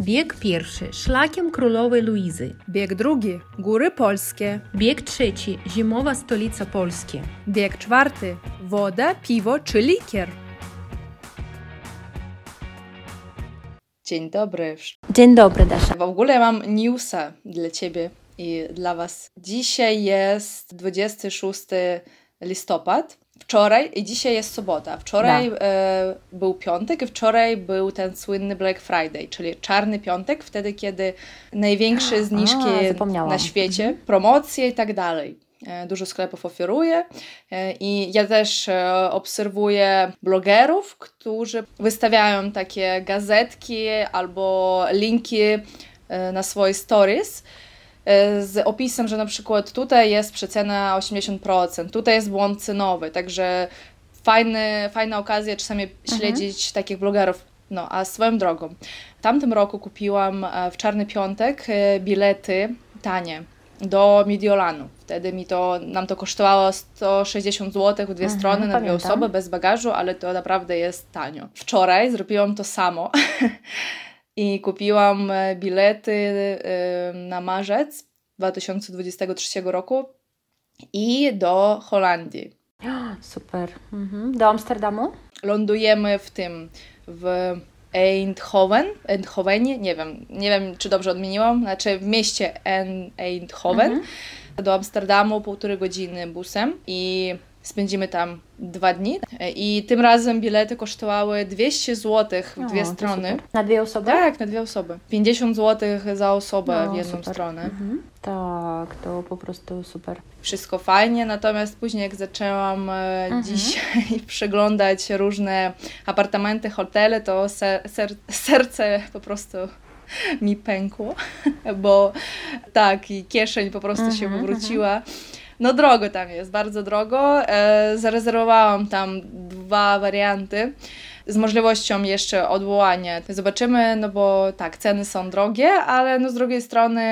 Bieg pierwszy szlakiem królowej Luizy. Bieg drugi góry polskie. Bieg trzeci zimowa stolica Polski. Bieg czwarty woda, piwo czy likier. Dzień dobry. Dzień dobry, Dasza. W ogóle mam newsa dla Ciebie i dla Was. Dzisiaj jest 26 listopad. Wczoraj i dzisiaj jest sobota. Wczoraj e, był piątek i wczoraj był ten słynny Black Friday, czyli czarny piątek, wtedy kiedy największe zniżki A, na świecie, promocje i tak dalej. E, Dużo sklepów oferuje e, i ja też obserwuję blogerów, którzy wystawiają takie gazetki albo linki na swoje stories z opisem, że na przykład tutaj jest przecena 80%, tutaj jest błąd cenowy, także fajny, fajna okazja czasami śledzić takich blogerów. No, a swoją drogą, w tamtym roku kupiłam e, w Czarny Piątek e, bilety tanie do Mediolanu. Wtedy mi to, nam to kosztowało 160 zł w dwie Mhm, strony na dwie osoby bez bagażu, ale to naprawdę jest tanio. Wczoraj zrobiłam to samo i kupiłam e, bilety e, na marzec 2023 roku i do Holandii. Super. Mhm. Do Amsterdamu? Lądujemy w tym, w Eindhoven, Eindhovenie, nie wiem, nie wiem czy dobrze odmieniłam, znaczy w mieście En- Eindhoven do Amsterdamu półtorej godziny busem i spędzimy tam dwa dni i tym razem bilety kosztowały 200 zł w O, dwie strony. Na dwie osoby? Tak, na dwie osoby. 50 zł za osobę No, w jedną super. stronę. Mhm. Tak, to po prostu super. Wszystko fajnie, natomiast później jak zaczęłam e, dzisiaj przeglądać różne apartamenty, hotele, to ser, ser, serce po prostu mi pękło, bo tak, i kieszeń po prostu się Mhm, wywróciła. No drogo tam jest, bardzo drogo. E, zarezerwowałam tam dwa warianty z możliwością jeszcze odwołania. Zobaczymy, no bo tak, ceny są drogie, ale no z drugiej strony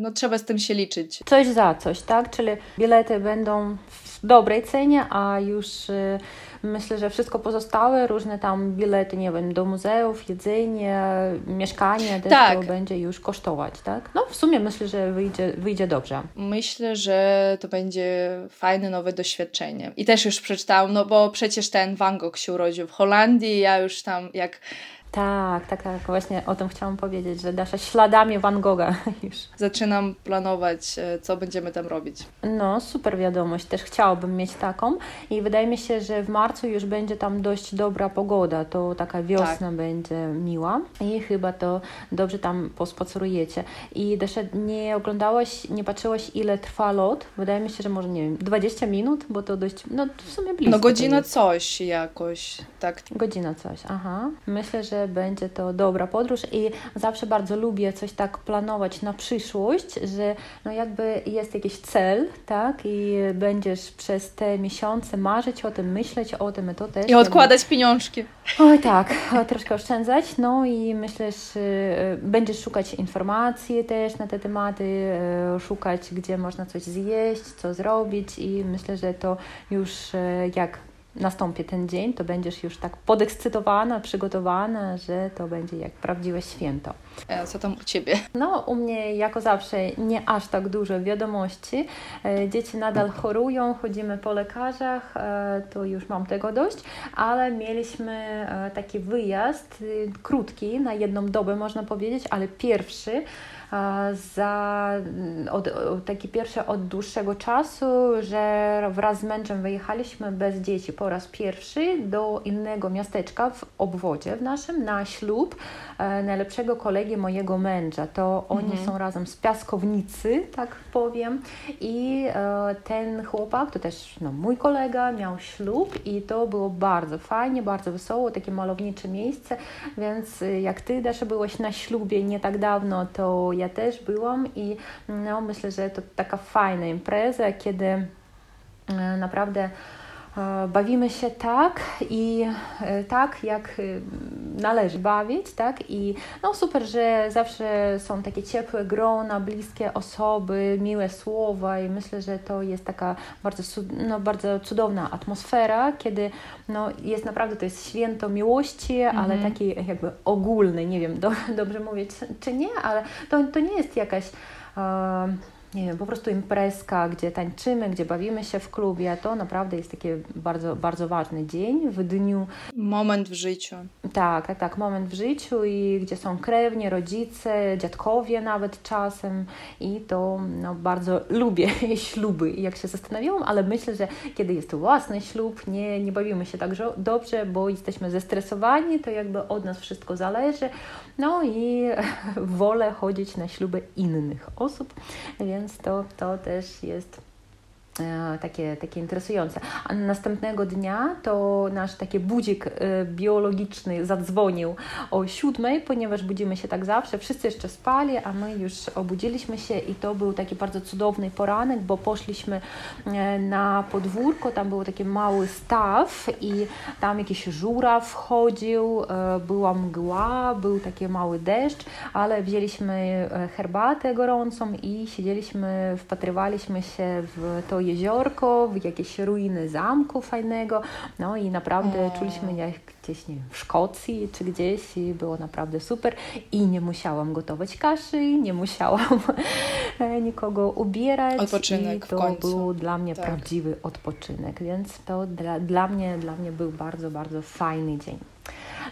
no trzeba z tym się liczyć. Coś za coś, tak? Czyli bilety będą w dobrej cenie, a już y, myślę, że wszystko pozostałe, różne tam bilety, nie wiem, do muzeów, jedzenie, mieszkanie, też Tak. to będzie już kosztować, tak? No w sumie myślę, że wyjdzie, wyjdzie dobrze. Myślę, że to będzie fajne, nowe doświadczenie. I też już przeczytałam, no bo przecież ten Van Gogh się urodził w Holandii, ja już tam jak Tak, tak, tak, właśnie o tym chciałam powiedzieć, że Dasza śladami Van Gogha już. zaczynam planować, e, co będziemy tam robić. No, super wiadomość, też chciałabym mieć taką i wydaje mi się, że w marcu już będzie tam dość dobra pogoda, to taka wiosna będzie miła i chyba to dobrze tam pospacerujecie. I Dasza, nie oglądałaś, nie patrzyłaś ile trwa lot? Wydaje mi się, że może, nie wiem, 20 minut, bo to dość, no w sumie blisko No godzina coś jakoś, tak. Godzina coś, aha. Myślę, że będzie to dobra podróż i zawsze bardzo lubię coś tak planować na przyszłość, że no jakby jest jakiś cel, tak, i będziesz przez te miesiące marzyć o tym, myśleć o tym i to też. I odkładać pieniążki. Oj tak, troszkę oszczędzać, no i myślę, że e, będziesz szukać informacji też na te tematy, e, szukać, gdzie można coś zjeść, co zrobić i myślę, że to już e, jak nastąpi ten dzień, to będziesz już tak podekscytowana, przygotowana, że to będzie jak prawdziwe święto. E, Co tam u Ciebie? No, u mnie jako zawsze nie aż tak dużo wiadomości. E, Dzieci nadal chorują, chodzimy po lekarzach, e, to już mam tego dość, ale mieliśmy e, taki wyjazd y, krótki, na jedną dobę można powiedzieć, ale pierwszy za od, taki pierwszy od dłuższego czasu, że wraz z mężem wyjechaliśmy bez dzieci po raz pierwszy do innego miasteczka w obwodzie w naszym na ślub e, najlepszego kolegi mojego męża. To oni są razem z piaskownicy, tak powiem. I e, ten chłopak, to też no, mój kolega, miał ślub i to było bardzo fajnie, bardzo wesoło, takie malownicze miejsce, więc y, jak Ty, Dasza, byłaś na ślubie nie tak dawno, to ja też byłam i no, myślę, że to taka fajna impreza, kiedy e, naprawdę bawimy się tak i e, tak, jak e, należy bawić, tak? I no super, że zawsze są takie ciepłe grona, bliskie osoby, miłe słowa i myślę, że to jest taka bardzo, no, bardzo cudowna atmosfera, kiedy no, jest naprawdę, to jest święto miłości, ale mhm. taki jakby ogólny, nie wiem, do, dobrze mówić czy nie, ale to, to nie jest jakaś nie wiem, po prostu imprezka, gdzie tańczymy, gdzie bawimy się w klubie, to naprawdę jest taki bardzo, bardzo ważny dzień w dniu. Moment w życiu. Tak, tak, tak, moment w życiu i gdzie są krewni, rodzice, dziadkowie nawet czasem i to no, bardzo lubię śluby, jak się zastanawiałam, ale myślę, że kiedy jest własny ślub, nie, nie bawimy się tak dobrze, bo jesteśmy zestresowani, to jakby od nas wszystko zależy, no i wolę chodzić na śluby innych osób, więc to, to też jest takie, takie interesujące. A następnego dnia to nasz taki budzik e, biologiczny zadzwonił o siódmej, ponieważ budzimy się tak zawsze. Wszyscy jeszcze spali, a my już obudziliśmy się i to był taki bardzo cudowny poranek, bo poszliśmy e, na podwórko, tam był taki mały staw i tam jakiś żuraw chodził, była mgła, był taki mały deszcz, ale wzięliśmy herbatę gorącą i siedzieliśmy, wpatrywaliśmy się w to jeziorko, w jakieś ruiny zamku fajnego, no i naprawdę czuliśmy jak gdzieś, nie wiem, w Szkocji czy gdzieś i było naprawdę super i nie musiałam gotować kaszy, nie musiałam e, nikogo ubierać. Odpoczynek i to był dla mnie tak. prawdziwy odpoczynek, więc to dla, dla, mnie, dla mnie był bardzo, bardzo fajny dzień.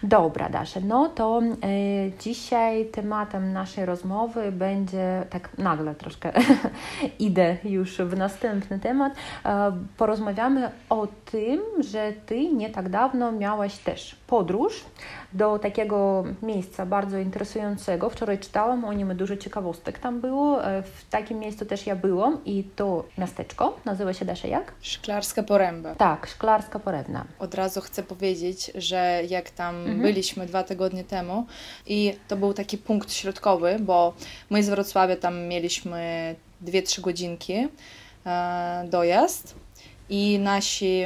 Dobra, Dasze, no to y, dzisiaj tematem naszej rozmowy będzie, tak nagle troszkę idę już w następny temat, y, porozmawiamy o tym, że Ty nie tak dawno miałaś też podróż do takiego miejsca bardzo interesującego. Wczoraj czytałam o nim dużo ciekawostek tam było. E, w takim miejscu też ja byłam i to miasteczko nazywa się Dasze jak? Szklarska Poręba. Tak, Szklarska Poręba. Od razu chcę powiedzieć, że jak tam mhm. byliśmy dwa tygodnie temu i to był taki punkt środkowy, bo my z Wrocławia tam mieliśmy 2-3 godzinki e, dojazd i nasi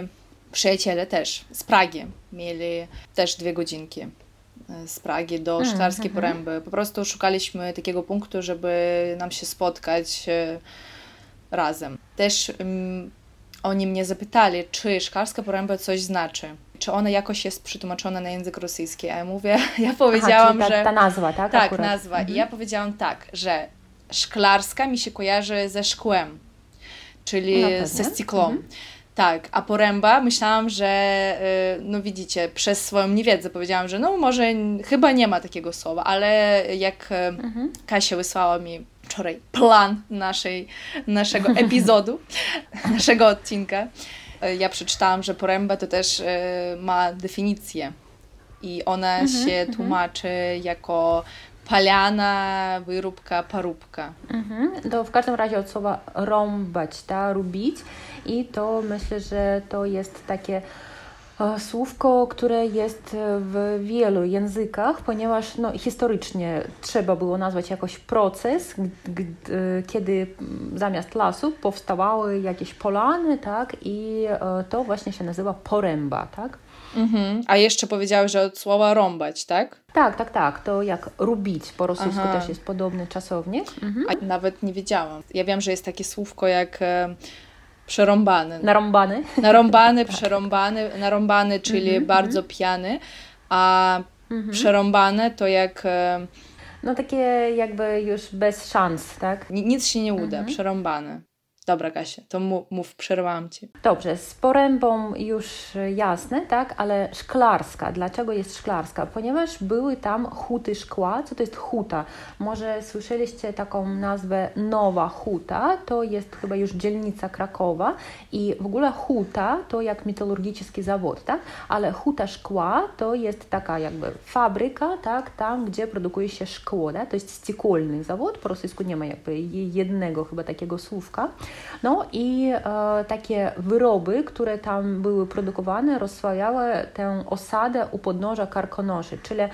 przyjaciele też z Pragi mieli też dwie godzinki e, z Pragi do mm, Szklarskiej mm, Poręby. Po prostu szukaliśmy takiego punktu, żeby nam się spotkać e, razem. Też um, oni mnie zapytali, czy Szklarska Poręba coś znaczy. Czy ona jakoś jest przetłumaczona na język rosyjski? A ja mówię, ja powiedziałam, Aha, ta, że... ta nazwa, tak? Tak, Akurat. nazwa. Mhm. I ja powiedziałam tak, że szklarska mi się kojarzy ze szkłem, czyli no ze stiklą. Mhm. Tak, a poręba myślałam, że y, no widzicie, przez swoją niewiedzę powiedziałam, że no może chyba nie ma takiego słowa, ale jak y, mhm. Kasia wysłała mi wczoraj plan naszej, naszego epizodu, naszego odcinka, ja przeczytałam, że poręba to też ma definicję i ona mhm, się mhm. tłumaczy jako paliana, wyróbka, paróbka. Mhm. To w każdym razie od słowa rąbać, ta, rubić i to myślę, że to jest takie e, słówko, które jest w wielu językach, ponieważ no, historycznie trzeba było nazwać jakoś proces, kiedy zamiast lasu powstawały jakieś polany, tak, i e, to właśnie się nazywa poręba, tak. Mhm. A jeszcze powiedziałeś, że od słowa rąbać, tak? Tak, tak, tak. To jak rubić po rosyjsku Aha. też jest podobny czasownik. Mhm. A nawet nie wiedziałam. Ja wiem, że jest takie słówko jak e, przerąbany. Narąbany. Narąbany, tak. przerąbany. Narąbany, czyli mhm, bardzo mhm. pijany, a mhm. przerąbane to jak... E, no takie jakby już bez szans, tak? Nic się nie uda, mhm. przerąbany. Dobra, Kasia, to mów, przerwałam Ci. Dobrze, z porębą już jasne, tak, ale szklarska. Dlaczego jest szklarska? Ponieważ były tam huty szkła. Co to jest huta? Może słyszeliście taką nazwę Nowa Huta. To jest chyba już dzielnica Krakowa i w ogóle huta to jak metalurgiczny zawód, tak? Ale huta szkła to jest taka jakby fabryka, tak, tam gdzie produkuje się szkło, tak? To jest stykolny zawód. Po rosyjsku nie ma jakby jednego chyba takiego słówka. No i e, takie wyroby, które tam były produkowane, rozsłajały tę osadę u podnóża Karkonoszy, czyli e,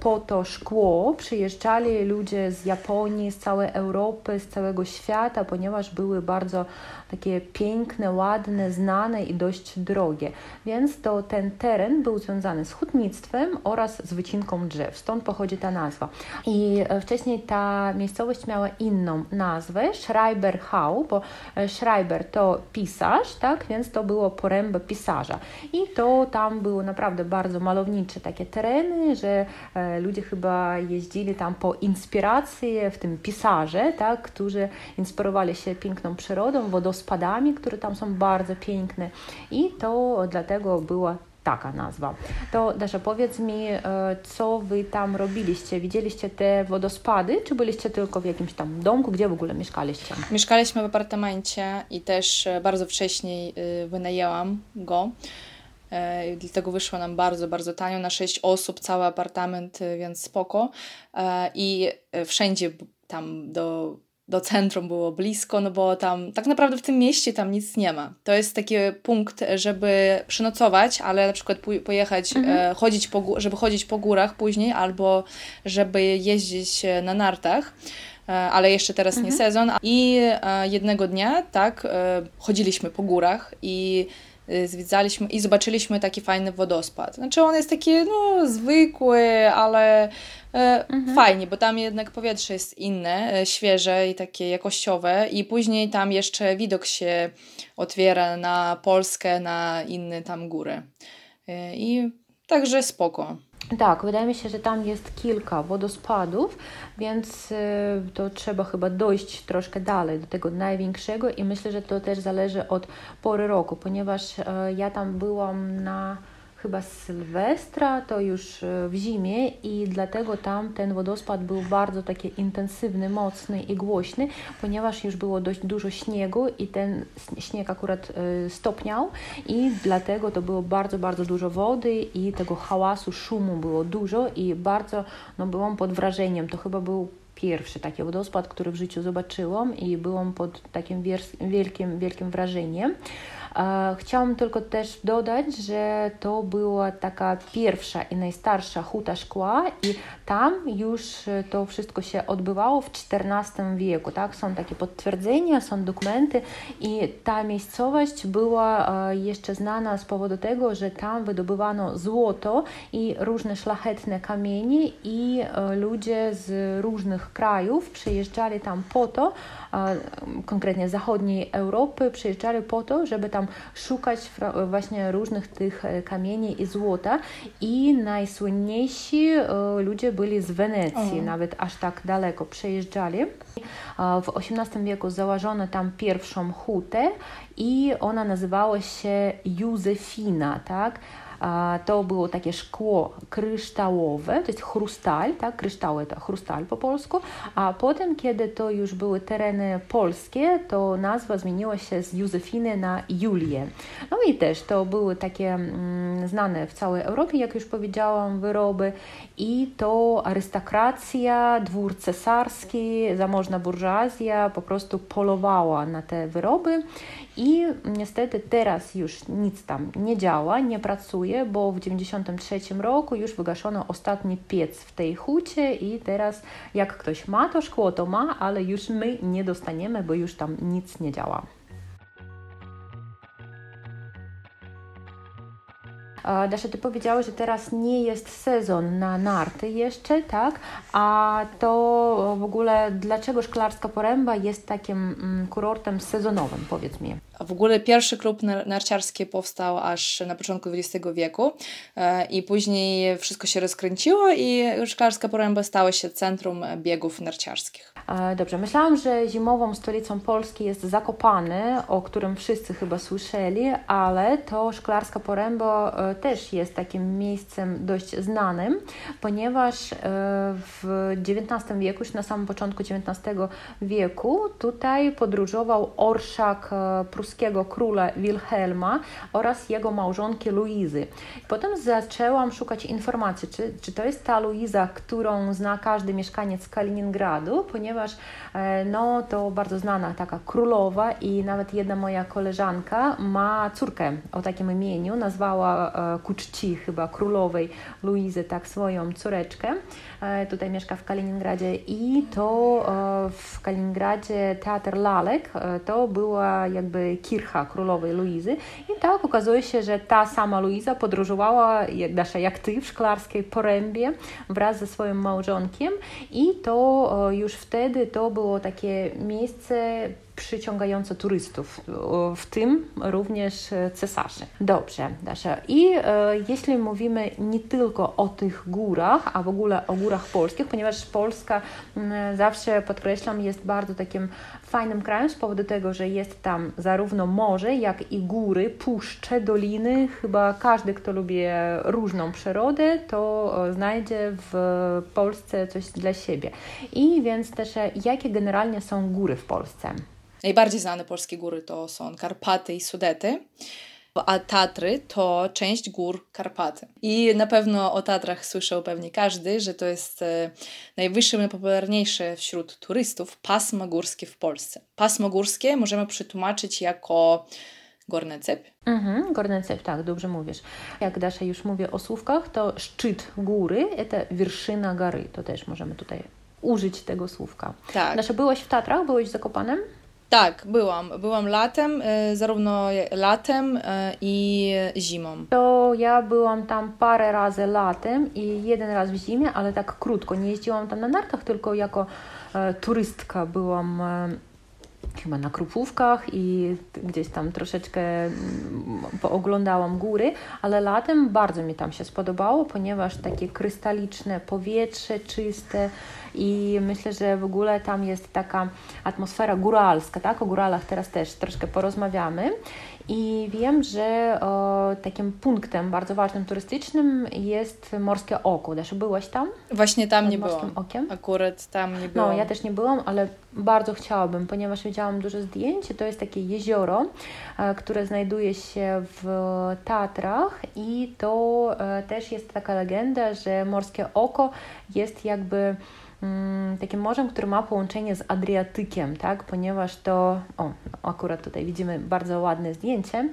po to szkło przyjeżdżali ludzie z Japonii, z całej Europy, z całego świata, ponieważ były bardzo takie piękne, ładne, znane i dość drogie. Więc to ten teren był związany z hutnictwem oraz z wycinką drzew. Stąd pochodzi ta nazwa. I e, wcześniej ta miejscowość miała inną nazwę, Schreiberhau, bo e, Schreiber to pisarz, tak, więc to było porębę pisarza. I to tam były naprawdę bardzo malownicze takie tereny, że e, ludzie chyba jeździli tam po inspirację, w tym pisarze, tak, którzy inspirowali się piękną przyrodą, wodospadami, które tam są bardzo piękne. I to dlatego była taka nazwa. To Dasza, powiedz mi, e, co wy tam robiliście? Widzieliście te wodospady, czy byliście tylko w jakimś tam domku? Gdzie w ogóle mieszkaliście? Mieszkaliśmy w apartamencie i też e, bardzo wcześniej e, wynajęłam go. Dlatego wyszło nam bardzo, bardzo tanio na 6 osób, cały apartament, więc spoko. I wszędzie tam do do centrum było blisko, no bo tam tak naprawdę w tym mieście tam nic nie ma. To jest taki punkt, żeby przynocować, ale na przykład pojechać, mhm. e, chodzić po, żeby chodzić po górach później albo żeby jeździć e, na nartach e, ale jeszcze teraz mhm. nie sezon. I jednego dnia, tak, chodziliśmy po górach i zwiedzaliśmy i zobaczyliśmy taki fajny wodospad. Znaczy on jest taki, no, zwykły, ale e, mhm. fajnie, bo tam jednak powietrze jest inne, e, świeże i takie jakościowe i później tam jeszcze widok się otwiera na Polskę, na inne tam góry. E, I także spoko. Tak, wydaje mi się, że tam jest kilka wodospadów, więc y, to trzeba chyba dojść troszkę dalej do tego największego i myślę, że to też zależy od pory roku, ponieważ y, ja tam byłam na chyba Sylwestra, to już e, w zimie i dlatego tam ten wodospad był bardzo taki intensywny, mocny i głośny, ponieważ już było dość dużo śniegu i ten śnieg akurat e, stopniał i dlatego to było bardzo, bardzo dużo wody i tego hałasu, szumu było dużo i bardzo no, byłam pod wrażeniem. To chyba był pierwszy taki wodospad, który w życiu zobaczyłam i byłam pod takim wielkim, wielkim wrażeniem. Chciałam tylko też dodać, że to była taka pierwsza i najstarsza huta szkła i tam już e, to wszystko się odbywało w XIV wieku. Tak? Są takie potwierdzenia, są dokumenty i ta miejscowość była e, jeszcze znana z powodu tego, że tam wydobywano złoto i różne szlachetne kamienie i e, ludzie z różnych krajów przyjeżdżali tam po to, konkretnie zachodniej Europy, przyjeżdżali po to, żeby tam szukać właśnie różnych tych kamieni i złota i najsłynniejsi ludzie byli z Wenecji, nawet aż tak daleko przejeżdżali. W XVIII wieku założono tam pierwszą hutę i ona nazywała się Józefina, tak? To było takie szkło kryształowe, to jest chrustal, tak, kryształy to chrustal po polsku, a potem, kiedy to już były tereny polskie, to nazwa zmieniła się z Józefiny na Julię. No i też to były takie znane w całej Europie, jak już powiedziałam, wyroby i to arystokracja, dwór cesarski, zamożna burżuazja po prostu polowała na te wyroby i niestety teraz już nic tam nie działa, nie pracuje, bo w 1993 roku już wygaszono ostatni piec w tej hucie i teraz jak ktoś ma to szkło, to ma, ale już my nie dostaniemy, bo już tam nic nie działa. Dasza, ty powiedziałeś, że teraz nie jest sezon na narty jeszcze, tak? A to w ogóle dlaczego Szklarska Poręba jest takim mm, kurortem sezonowym, powiedz mi? W ogóle pierwszy klub narciarski powstał aż na początku XX wieku e, i później wszystko się rozkręciło i Szklarska Poręba stała się centrum biegów narciarskich. Dobrze, myślałam, że zimową stolicą Polski jest Zakopane, o którym wszyscy chyba słyszeli, ale to Szklarska Poręba e, też jest takim miejscem dość znanym, ponieważ e, w XIX wieku, już na samym początku XIX wieku, tutaj podróżował orszak pruski pruskiego króla Wilhelma oraz jego małżonki Luizy. Potem zaczęłam szukać informacji, czy, czy to jest ta Luiza, którą zna każdy mieszkaniec Kaliningradu, ponieważ e, no, to bardzo znana taka królowa i nawet jedna moja koleżanka ma córkę o takim imieniu, nazwała e, ku czci chyba królowej Luizy tak swoją córeczkę. E, tutaj mieszka w Kaliningradzie i to w Kaliningradzie teatr Lalek to była jakby kircha królowej Luizy. I tak okazuje się, że ta sama Luiza podróżowała, jak, Dasza, jak ty, w Szklarskiej Porębie wraz ze swoim małżonkiem. I to już wtedy to było takie miejsce przyciągające turystów, w tym również cesarzy. Dobrze, Dasza. I e, jeśli mówimy nie tylko o tych górach, a w ogóle o górach polskich, ponieważ Polska zawsze podkreślam jest bardzo takim fajnym krajem z powodu tego, że jest tam zarówno morze, jak i góry, puszcze, doliny. Chyba każdy, kto lubi różną przyrodę, to znajdzie w Polsce coś dla siebie. I więc też jakie generalnie są góry w Polsce? Najbardziej znane polskie góry to są Karpaty i Sudety a Tatry to część gór Karpaty. I na pewno o Tatrach słyszał pewnie każdy, że to jest e, najwyższe, najpopularniejsze wśród turystów pasmo górskie w Polsce. Pasmo górskie możemy przetłumaczyć jako Gorny Cep. Mhm, Gorny Cep, tak, dobrze mówisz. Jak Dasza już mówię o słówkach, to szczyt góry to wierszyna góry. To też możemy tutaj użyć tego słówka. Tak. Dasza, byłaś w Tatrach? Byłeś w Zakopanem? Tak, byłam. Byłam latem, y, zarówno latem y, i zimą. To ja byłam tam parę razy latem i jeden raz w zimie, ale tak krótko. Nie jeździłam tam na nartach, tylko jako e, turystka byłam e, chyba na Krupówkach i gdzieś tam troszeczkę mm, pooglądałam góry, ale latem bardzo mi tam się spodobało, ponieważ takie krystaliczne powietrze, czyste, i myślę, że w ogóle tam jest taka atmosfera góralska, tak? O góralach teraz też troszkę porozmawiamy. I wiem, że o, takim punktem bardzo ważnym turystycznym jest Morskie Oko. Też byłaś tam? Właśnie tam nie byłam. Okiem? Akurat tam nie byłam. No, ja też nie byłam, ale bardzo chciałabym, ponieważ widziałam dużo zdjęć. To jest takie jezioro, e, które znajduje się w Tatrach i to e, też jest taka legenda, że Morskie Oko jest jakby Mm, takim morzem, które ma połączenie z Adriatykiem, tak? ponieważ to, o, akurat tutaj widzimy bardzo ładne zdjęcie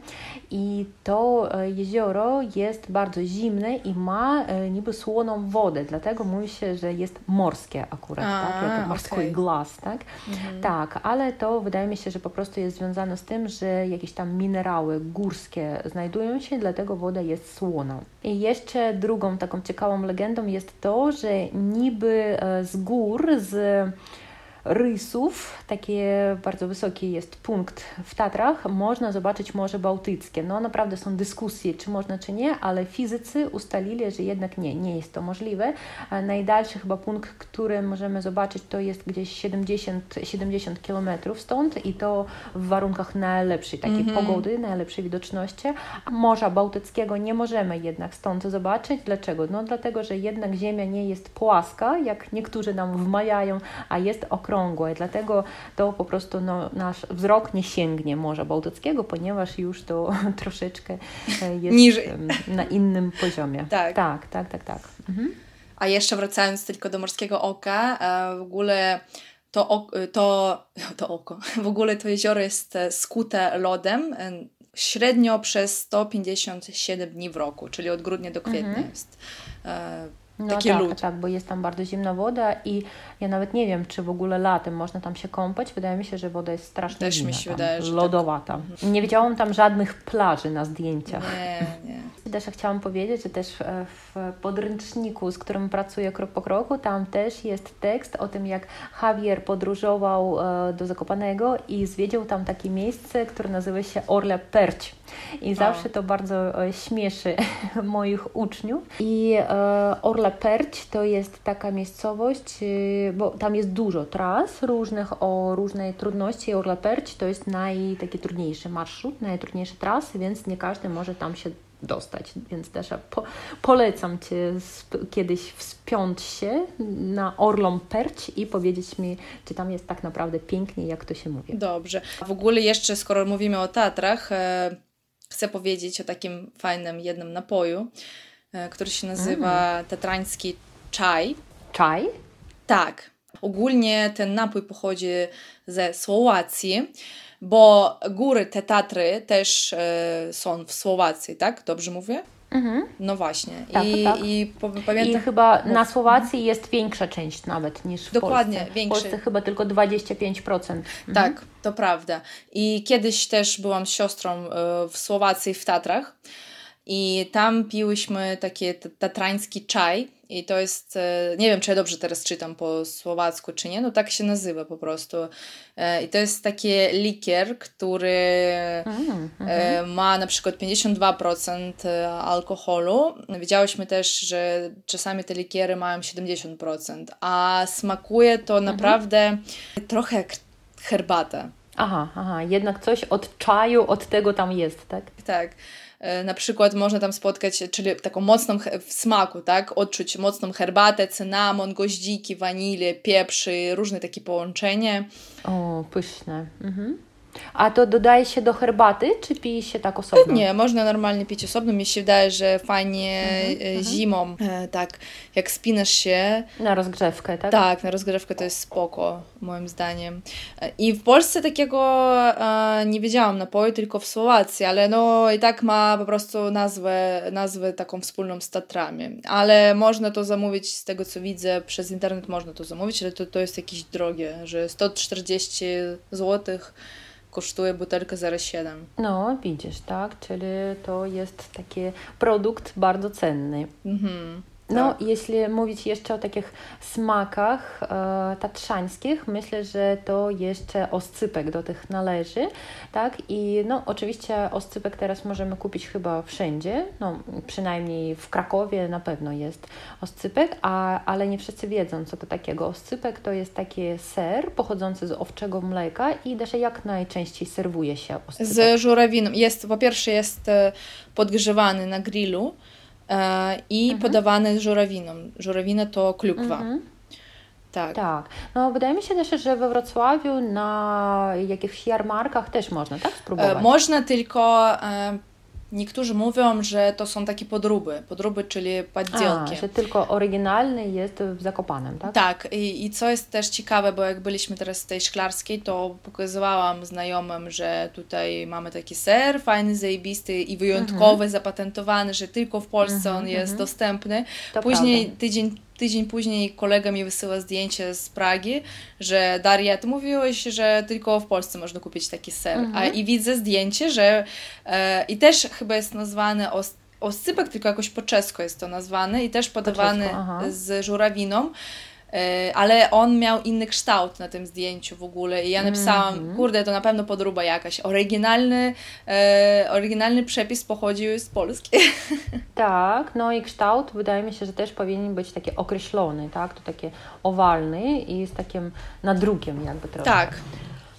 i to e, jezioro jest bardzo zimne i ma niby słoną wodę, dlatego mówi się, że jest morskie akurat, A, tak? Jak morski okay. glas, tak? Mhm. Tak, ale to wydaje mi się, że po prostu jest związane z tym, że jakieś tam minerały górskie znajdują się, dlatego woda jest słona. I jeszcze drugą taką ciekawą legendą jest to, że niby e, z gór, z rysów, taki bardzo wysoki jest punkt w Tatrach, można zobaczyć Morze Bałtyckie. No naprawdę są dyskusje, czy można, czy nie, ale fizycy ustalili, że jednak nie, nie jest to możliwe. Najdalszy chyba punkt, który możemy zobaczyć, to jest gdzieś 70, 70 km stąd i to w warunkach najlepszej takiej mm -hmm. pogody, najlepszej widoczności. Morza Bałtyckiego nie możemy jednak stąd zobaczyć. Dlaczego? No dlatego, że jednak Ziemia nie jest płaska, jak niektórzy nam wmawiają, a jest okrągła okrągłe, dlatego to po prostu no, nasz wzrok nie sięgnie Morza Bałtyckiego, ponieważ już to troszeczkę e, jest Niżej. na innym poziomie. Tak, tak, tak, tak. tak. Mhm. A jeszcze wracając tylko do Morskiego Oka, e, w ogóle to, to, to oko, w ogóle to jezioro jest e, skute lodem średnio przez 157 dni w roku, czyli od grudnia do kwietnia mhm. jest no Taki tak, lód. tak, bo jest tam bardzo zimna woda i ja nawet nie wiem, czy w ogóle latem można tam się kąpać. Wydaje mi się, że woda jest strasznie Też zimna, mi się wydaje, lodowata. Tak. Nie widziałam tam żadnych plaży na zdjęciach. Nie, nie. Też chciałam powiedzieć, że też e, w podręczniku, z którym pracuję krok po kroku, tam też jest tekst o tym, jak Javier podróżował e, do Zakopanego i zwiedził tam takie miejsce, które nazywa się Orle Perć. I zawsze to bardzo e, śmieszy moich uczniów. I Orla Perć to jest taka miejscowość, bo tam jest dużo tras różnych o różnej trudności. Orla Perć to jest naj, taki trudniejszy marszrut, najtrudniejsze trasy, więc nie każdy może tam się dostać. Więc też po, polecam Cię kiedyś wspiąć się na Orlą Perć i powiedzieć mi, czy tam jest tak naprawdę pięknie, jak to się mówi. Dobrze. W ogóle jeszcze, skoro mówimy o Tatrach, e, chcę powiedzieć o takim fajnym jednym napoju, e, który się nazywa mm. tatrański czaj. Czaj? Tak. Ogólnie ten napój pochodzi ze Słowacji bo góry, te Tatry też e, są w Słowacji, tak? Dobrze mówię? Mhm. No właśnie. Tak, I, tak. I, pamiętam... I chyba na Słowacji jest większa część nawet niż w Dokładnie, Polsce. Większy. W Polsce chyba tylko 25%. Mhm. Tak, to prawda. I kiedyś też byłam z siostrą e, w Słowacji, w Tatrach i tam piłyśmy taki tatrański czaj i to jest, e, nie wiem czy ja dobrze teraz czytam po słowacku czy nie, no tak się nazywa po prostu. E, I to jest taki likier, który mm, mm. ma na przykład 52% alkoholu. Widziałyśmy też, że czasami te likiery mają 70%, a smakuje to mhm. naprawdę trochę jak herbata. Aha, aha, jednak coś od czaju, od tego tam jest, tak? Tak. E, na przykład można tam spotkać, czyli taką mocną w smaku, tak? Odczuć mocną herbatę, cynamon, goździki, wanilię, pieprzy, różne takie połączenie. O, pyszne. Mhm. A to dodaje się do herbaty, czy pije się tak osobno? Nie, można normalnie pić osobno. Mi się wydaje, że fajnie mhm, e, mhm. zimą, e, tak, jak spinasz się. Na rozgrzewkę, tak? Tak, na rozgrzewkę to jest spoko, moim zdaniem. E, I w Polsce takiego nie wiedziałam napoju, tylko w Słowacji, ale no i tak ma po prostu nazwę, nazwę taką wspólną z Tatrami. Ale można to zamówić, z tego co widzę, przez internet można to zamówić, ale to, to jest jakieś drogie, że 140 złotych kosztuje butelka 0,7. No, widzisz, tak? Czyli to jest taki produkt bardzo cenny. Mhm. No, tak. jeśli mówić jeszcze o takich smakach e, tatrzańskich, myślę, że to jeszcze oscypek do tych należy, tak? I no, oczywiście oscypek teraz możemy kupić chyba wszędzie, no, przynajmniej w Krakowie na pewno jest oscypek, a, ale nie wszyscy wiedzą, co to takiego. Oscypek to jest taki ser pochodzący z owczego mleka i też jak najczęściej serwuje się oscypek. Z żurawiną. Jest, po pierwsze jest e, podgrzewany na grillu, E, i mhm. podawane z żurawiną. Żurawina to klukwa. Mhm. Tak. tak. No wydaje mi się też, że we Wrocławiu na jakichś jarmarkach też można tak spróbować. E, można tylko e, Niektórzy mówią, że to są takie podróby, podróby, czyli poddzielki. A, że tylko oryginalny jest w Zakopanem, tak? Tak, I, i co jest też ciekawe, bo jak byliśmy teraz w tej szklarskiej, to pokazywałam znajomym, że tutaj mamy taki ser, fajny, zajebisty i wyjątkowy, mhm. zapatentowany, że tylko w Polsce mhm, on jest mhm. dostępny. To Później prawda. tydzień tydzień później kolega mi wysyła zdjęcie z Pragi, że Daria, ty mówiłeś, że tylko w Polsce można kupić taki ser. Mhm. A i widzę zdjęcie, że e, i też chyba jest nazwany os, oscypek, tylko jakoś po czesku jest to nazwany i też podawany z żurawiną. E, ale on miał inny kształt na tym zdjęciu w ogóle i ja napisałam, mm -hmm. kurde, to na pewno podróba jakaś. Oryginalny, e, oryginalny przepis pochodził z Polski. Tak, no i kształt wydaje mi się, że też powinien być taki określony, tak? To takie owalny i z takim nadrukiem jakby trochę. Tak.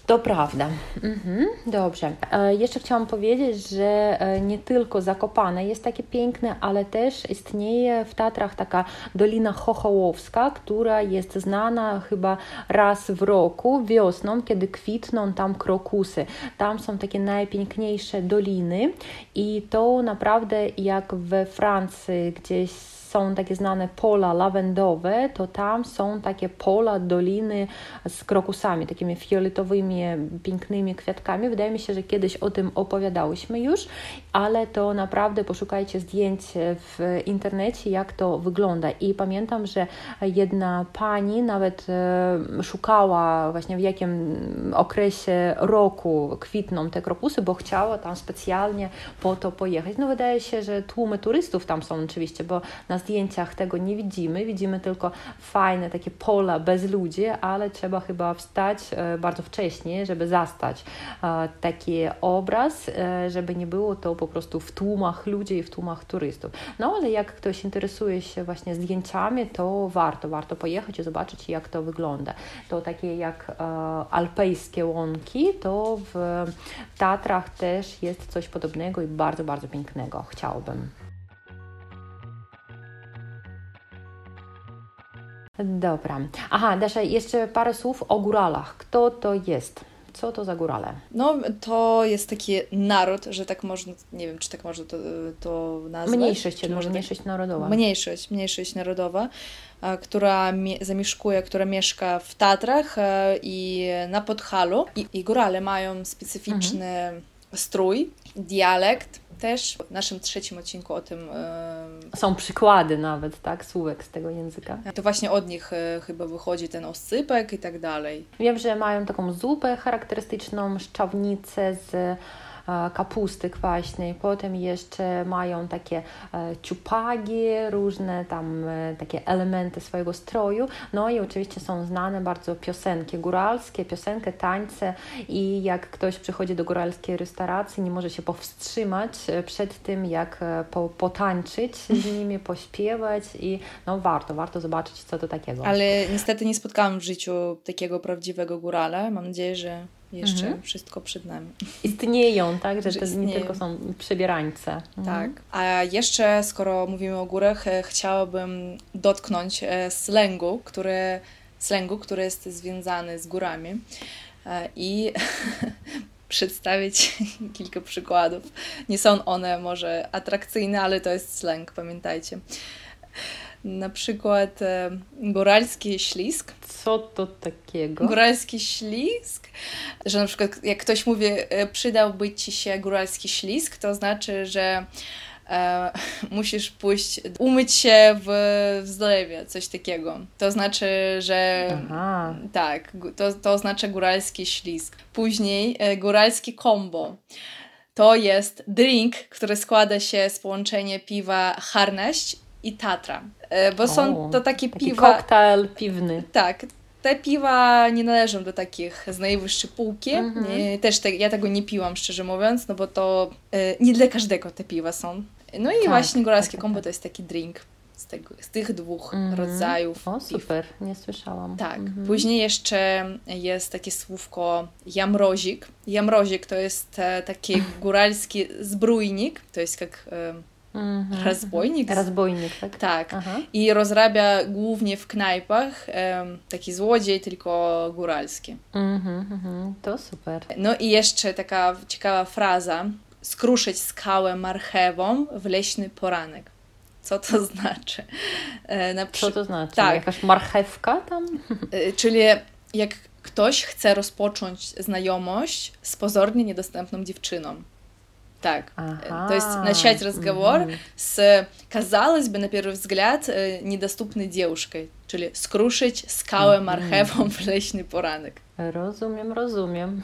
To prawda. Mhm, dobrze. E, jeszcze chciałam powiedzieć, że e, nie tylko Zakopane jest takie piękne, ale też istnieje w Tatrach taka Dolina Chochołowska, która jest znana chyba raz w roku, wiosną, kiedy kwitną tam krokusy. Tam są takie najpiękniejsze doliny i to naprawdę jak we Francji gdzieś są takie znane pola lawendowe, to tam są takie pola, doliny z krokusami, takimi fioletowymi, pięknymi kwiatkami. Wydaje mi się, że kiedyś o tym opowiadałyśmy już, ale to naprawdę poszukajcie zdjęć w internecie, jak to wygląda. I pamiętam, że jedna pani nawet e, szukała właśnie w jakim okresie roku kwitną te krokusy, bo chciała tam specjalnie po to pojechać. No wydaje się, że tłumy turystów tam są oczywiście, bo na na zdjęciach tego nie widzimy, widzimy tylko fajne takie pola bez ludzi, ale trzeba chyba wstać bardzo wcześnie, żeby zastać taki obraz, żeby nie było to po prostu w tłumach ludzi i w tłumach turystów. No ale jak ktoś interesuje się właśnie zdjęciami, to warto, warto pojechać i zobaczyć, jak to wygląda. To takie jak e, alpejskie łąki, to w Tatrach też jest coś podobnego i bardzo, bardzo pięknego. Chciałbym. Dobra. Aha, Dasza, jeszcze parę słów o góralach. Kto to jest? Co to za górale? No, to jest taki naród, że tak można, nie wiem, czy tak można to, to nazwać. Mniejszość, czy może mniejszość narodowa. Mniejszość, mniejszość narodowa, która zamieszkuje, która mieszka w Tatrach i na Podhalu. I, i górale mają specyficzny mhm. Strój, dialekt, też w naszym trzecim odcinku o tym. Są przykłady nawet, tak, słówek z tego języka. To właśnie od nich e, chyba wychodzi ten oscypek i tak dalej. Wiem, że mają taką zupę charakterystyczną, szczawnicę z kapusty kwaśnej, potem jeszcze mają takie e, ciupagi, różne tam e, takie elementy swojego stroju, no i oczywiście są znane bardzo piosenki góralskie, piosenki, tańce. I jak ktoś przychodzi do góralskiej restauracji, nie może się powstrzymać przed tym, jak po, potańczyć z nimi, pośpiewać. I no warto, warto zobaczyć, co to takiego. Ale niestety nie spotkałam w życiu takiego prawdziwego górala. Mam nadzieję, że jeszcze mhm. wszystko przed nami. Istnieją, tak? Że, że to nie tylko są przebierańce. Mhm. Tak. A jeszcze, skoro mówimy o górach, e, chciałabym dotknąć e, slangu, który, slangu, który jest związany z górami. E, I przedstawić kilka przykładów. Nie są one może atrakcyjne, ale to jest slang, pamiętajcie na przykład e, góralski ślisk. Co to takiego? Góralski ślisk, że na przykład jak ktoś mówi, e, przydałby ci się góralski ślisk, to znaczy, że e, musisz pójść, umyć się w, w zlewie, coś takiego. To znaczy, że Aha. tak, to, to oznacza góralski ślisk. Później e, góralski combo. To jest drink, który składa się z połączenia piwa Harnaść i Tatra. E, bo są to takie taki piwa... koktajl piwny. Tak. Te piwa nie należą do takich z najwyższej półki. -hmm. Też te, ja tego nie piłam, szczerze mówiąc, no bo to e, nie dla każdego te piwa są. No i tak, właśnie góralskie tak, kombo tak. to jest taki drink z, tego, z tych dwóch mm -hmm. rodzajów. O, super, nie słyszałam. Tak. Mm -hmm. Później jeszcze jest takie słówko jamrozik. Jamrozik to jest e, taki góralski zbrójnik, to jest jak... E, Mhm. Rozbojnik. Rozbojnik, tak? Tak. Aha. I rozrabia głównie w knajpach taki złodziej, tylko góralski. Mhm, mhm. To super. No i jeszcze taka ciekawa fraza. Skruszyć skałę marchewą w leśny poranek. Co to znaczy? E, na przy... Co to znaczy? Tak. Jakaś marchewka tam? E, czyli jak ktoś chce rozpocząć znajomość z pozornie niedostępną dziewczyną. Так. Ага. То есть начать разговор угу. с, казалось бы, на первый взгляд, недоступной девушкой. Czyli skruszyć skałę marchewą w leśny poranek. Rozumiem, rozumiem.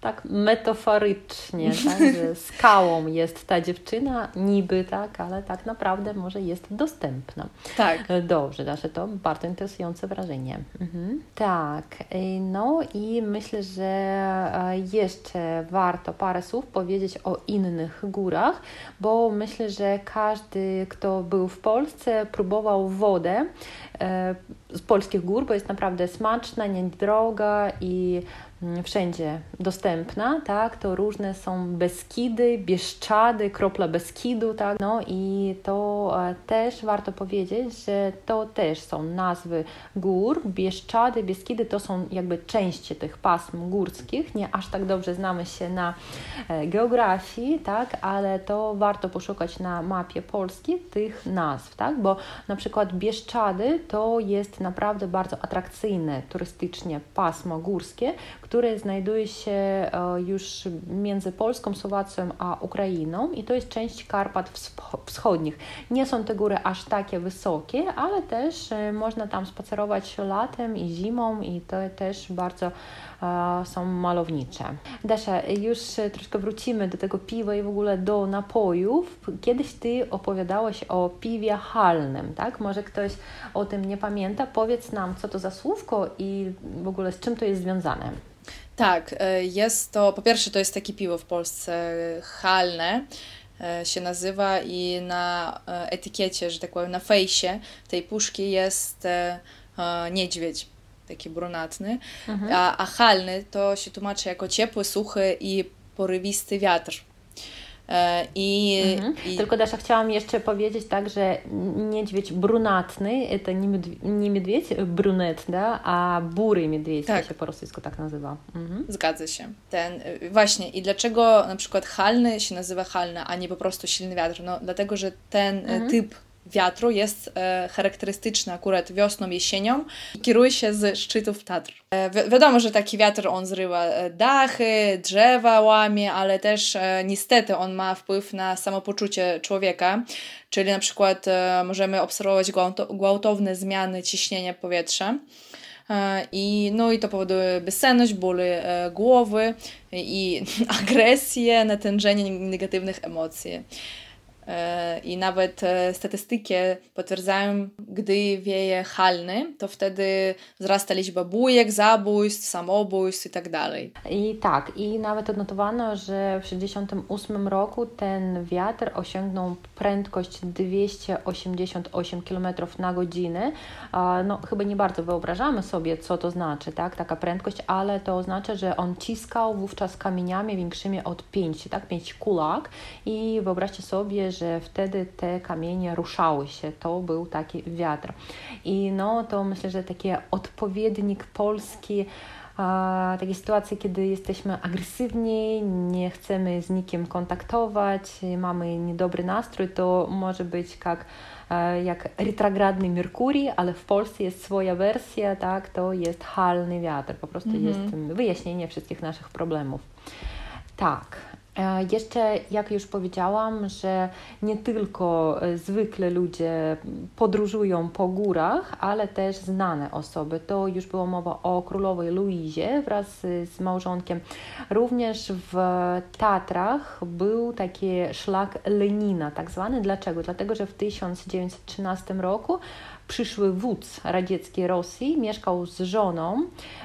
Tak metaforycznie, tak, że skałą jest ta dziewczyna, niby tak, ale tak naprawdę może jest dostępna. Tak. Dobrze, Dasze, to bardzo interesujące wrażenie. Mhm. Tak, no i myślę, że e, jeszcze warto parę słów powiedzieć o innych górach, bo myślę, że każdy, kto był w Polsce, próbował wodę e, z polskich gór, bo jest naprawdę smaczna, niedroga i wszędzie dostępna, tak, to różne są Beskidy, Bieszczady, kropla Beskidu, tak, no i to e, też warto powiedzieć, że to też są nazwy gór, Bieszczady, Beskidy to są jakby części tych pasm górskich, nie aż tak dobrze znamy się na e, geografii, tak, ale to warto poszukać na mapie Polski tych nazw, tak, bo na przykład Bieszczady to jest naprawdę bardzo atrakcyjne turystycznie pasmo górskie, które znajduje się e, już między Polską, Słowacją a Ukrainą i to jest część Karpat Wschodnich. Nie są te góry aż takie wysokie, ale też e, można tam spacerować latem i zimą i to też bardzo są malownicze. Dasza, już troszkę wrócimy do tego piwa i w ogóle do napojów. Kiedyś Ty opowiadałaś o piwie halnym, tak? Może ktoś o tym nie pamięta. Powiedz nam, co to za słówko i w ogóle z czym to jest związane. Tak, e, jest to, po pierwsze to jest takie piwo w Polsce halne, e, się nazywa i na e, etykiecie, że tak powiem, na fejsie tej puszki jest niedźwiedź taki brunatny, mhm. a, a halny to się tłumaczy jako ciepły, suchy i porywisty wiatr. E, I, mhm. i... Tylko Dasza, chciałam jeszcze powiedzieć tak, że niedźwiedź brunatny to nie, miedw nie niedźwiedź brunet, da, a bury niedźwiedź, tak. to się po rosyjsku tak nazywa. Mhm. Zgadza się. Ten, właśnie i dlaczego na przykład halny się nazywa halny, a nie po prostu silny wiatr? No dlatego, że ten mhm. typ wiatru jest e, charakterystyczny akurat wiosną, jesienią i kieruje się z szczytów Tatr. E, wi wiadomo, że taki wiatr on zrywa e, dachy, drzewa łamie, ale też e, niestety on ma wpływ na samopoczucie człowieka, czyli na przykład e, możemy obserwować gwałtowne zmiany ciśnienia powietrza. E, I, no i to powoduje bezsenność, bóle głowy i agresję, natężenie negatywnych emocji. E, I nawet e, statystyki potwierdzają, gdy wieje halny, to wtedy wzrasta liczba bujek, zabójstw, samobójstw i tak dalej. I tak, i nawet odnotowano, że w 1968 roku ten wiatr osiągnął prędkość 288 km na godzinę. No, chyba nie bardzo wyobrażamy sobie, co to znaczy, tak, taka prędkość, ale to oznacza, że on ciskał wówczas kamieniami większymi od 5, tak, 5 kulak i wyobraźcie sobie, że wtedy te kamienie ruszały się. To był taki wiatr. I no to myślę, że taki odpowiednik polski takie sytuacje, kiedy jesteśmy agresywni, nie chcemy z nikim kontaktować, mamy niedobry nastrój, to może być jak, jak retrogradny Merkurii, ale w Polsce jest swoja wersja, tak, to jest halny wiatr, po prostu -hmm. jest wyjaśnienie wszystkich naszych problemów. Tak, E, jeszcze, jak już powiedziałam, że nie tylko e, zwykle ludzie podróżują po górach, ale też znane osoby. To już była mowa o królowej Luizie wraz z małżonkiem. Również w Tatrach był taki szlak Lenina, tak zwany. Dlaczego? Dlatego, że w 1913 roku przyszły wódz radzieckiej Rosji mieszkał z żoną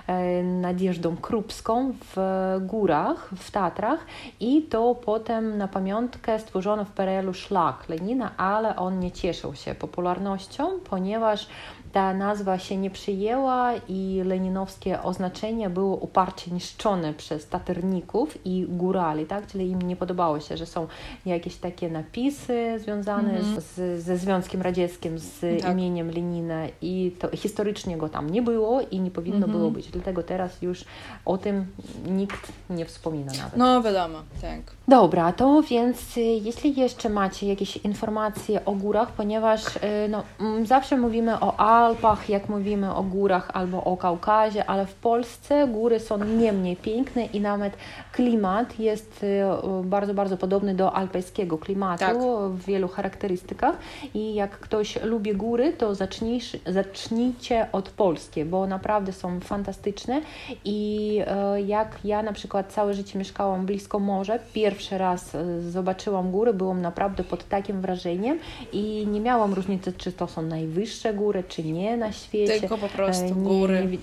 e, Nadjeżdą Krupską w górach, w Tatrach i to potem na pamiątkę stworzono w PRL-u szlak Lenina, ale on nie cieszył się popularnością, ponieważ ta nazwa się nie przyjęła i leninowskie oznaczenie było uparcie niszczone przez taterników i górali, tak? czyli im nie podobało się, że są jakieś takie napisy związane mm -hmm. z, ze Związkiem Radzieckim, z tak. imieniem Lenina i to historycznie go tam nie było i nie powinno mm -hmm. było być, dlatego teraz już o tym nikt nie wspomina nawet. No wiadomo, tak. Dobra, to więc y, jeśli jeszcze macie jakieś informacje o górach, ponieważ y, no, mm, zawsze mówimy o Alpach, jak mówimy o górach albo o Kaukazie, ale w Polsce góry są nie mniej piękne i nawet klimat jest y, bardzo, bardzo podobny do alpejskiego klimatu tak. w wielu charakterystykach i jak ktoś lubi góry, to zacznij, zacznijcie od Polski, bo naprawdę są fantastyczne i jak ja na przykład całe życie mieszkałam blisko morza, pierwszy raz zobaczyłam góry, byłam naprawdę pod takim wrażeniem i nie miałam różnicy, czy to są najwyższe góry, czy nie na świecie. Tylko po prostu e, góry. Nie,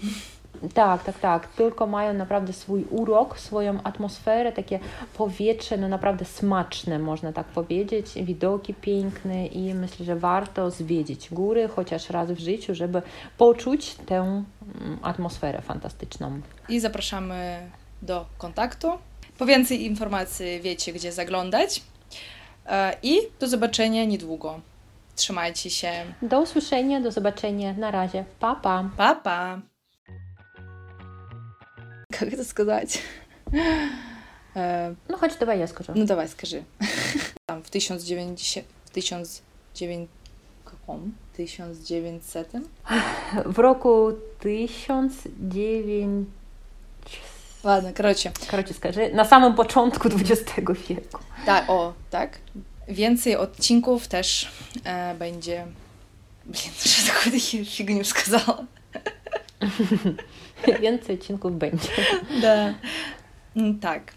tak, tak, tak. Tylko mają naprawdę swój urok, swoją atmosferę, takie powietrze, no naprawdę smaczne, można tak powiedzieć, widoki piękne i myślę, że warto zwiedzić góry chociaż raz w życiu, żeby poczuć tę mm, atmosferę fantastyczną. I zapraszamy do kontaktu. Po więcej informacji wiecie, gdzie zaglądać. E, I do zobaczenia niedługo Trzymajcie się. Do usłyszenia, do zobaczenia. Na razie. Pa, pa. Pa, pa. Jak to сказать? No chodź, dawaj ja skoczę. No dawaj, skaży. Tam w 1900... W 1900... 1900? W roku 1900... Ладно, короче. Короче, скажи, na samym początku XX wieku. Tak, o, tak. Więcej odcinków też e, będzie... Блин, что такую фигню сказала? Więcej odcinków będzie. Да. Так.